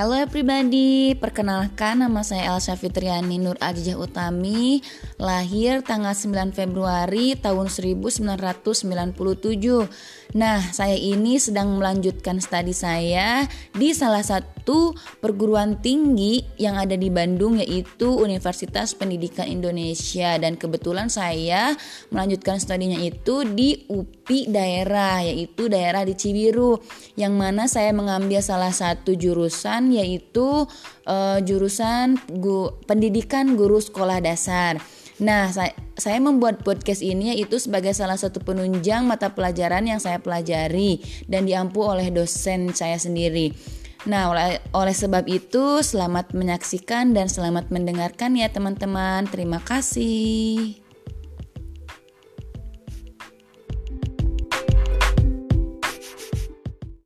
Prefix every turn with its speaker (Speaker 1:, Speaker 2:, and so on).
Speaker 1: Halo everybody, perkenalkan nama saya Elsa Fitriani Nur Ajijah Utami Lahir tanggal 9 Februari tahun 1997 Nah, saya ini sedang melanjutkan studi saya di salah satu perguruan tinggi yang ada di Bandung yaitu Universitas Pendidikan Indonesia. Dan kebetulan saya melanjutkan studinya itu di UPI daerah yaitu daerah di Cibiru Yang mana saya mengambil salah satu jurusan yaitu uh, jurusan gu, pendidikan guru sekolah dasar. Nah, saya, saya membuat podcast ini yaitu sebagai salah satu penunjang mata pelajaran yang saya pelajari dan diampu oleh dosen saya sendiri. Nah, oleh, oleh sebab itu, selamat menyaksikan dan selamat mendengarkan ya, teman-teman. Terima kasih.